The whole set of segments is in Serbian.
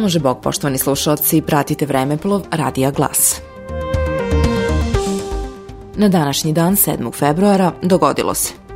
Pomože Bog, poštovani slušalci, pratite Vremeplov Radija Glas. Na današnji dan, 7. februara, dogodilo se.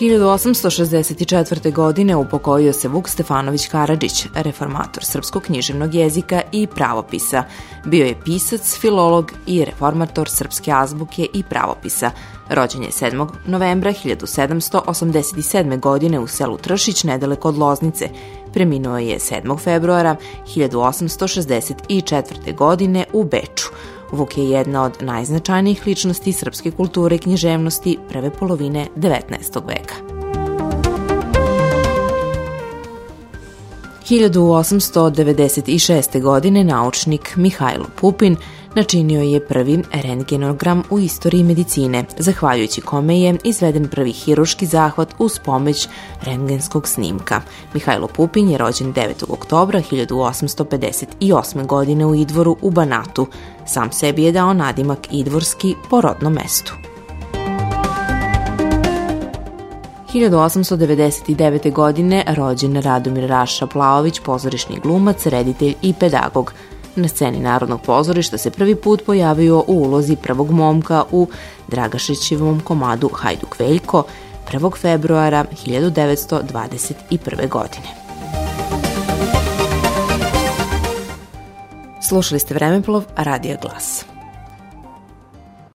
1864. godine upokojio se Vuk Stefanović Karadžić, reformator srpskog književnog jezika i pravopisa. Bio je pisac, filolog i reformator srpske azbuke i pravopisa. Rođen je 7. novembra 1787. godine u selu Tršić, nedaleko od Loznice. Preminuo je 7. februara 1864. godine u Beču. Vuk je jedna od najznačajnijih ličnosti srpske kulture i književnosti prve polovine 19. veka. 1896. godine naučnik Mihajlo Pupin načinio je prvi rentgenogram u istoriji medicine, zahvaljujući kome je izveden prvi hiruški zahvat uz pomoć rentgenskog snimka. Mihajlo Pupin je rođen 9. oktobra 1858. godine u Idvoru u Banatu. Sam sebi je dao nadimak Idvorski po rodnom mestu. 1899. godine rođen Radomir Raša Plaović, pozorišni glumac, reditelj i pedagog. Na sceni Narodnog pozorišta se prvi put pojavio u ulozi prvog momka u Dragašićevom komadu Hajduk Veljko 1. februara 1921. godine. Slušali ste Vremeplov, Radija Glas.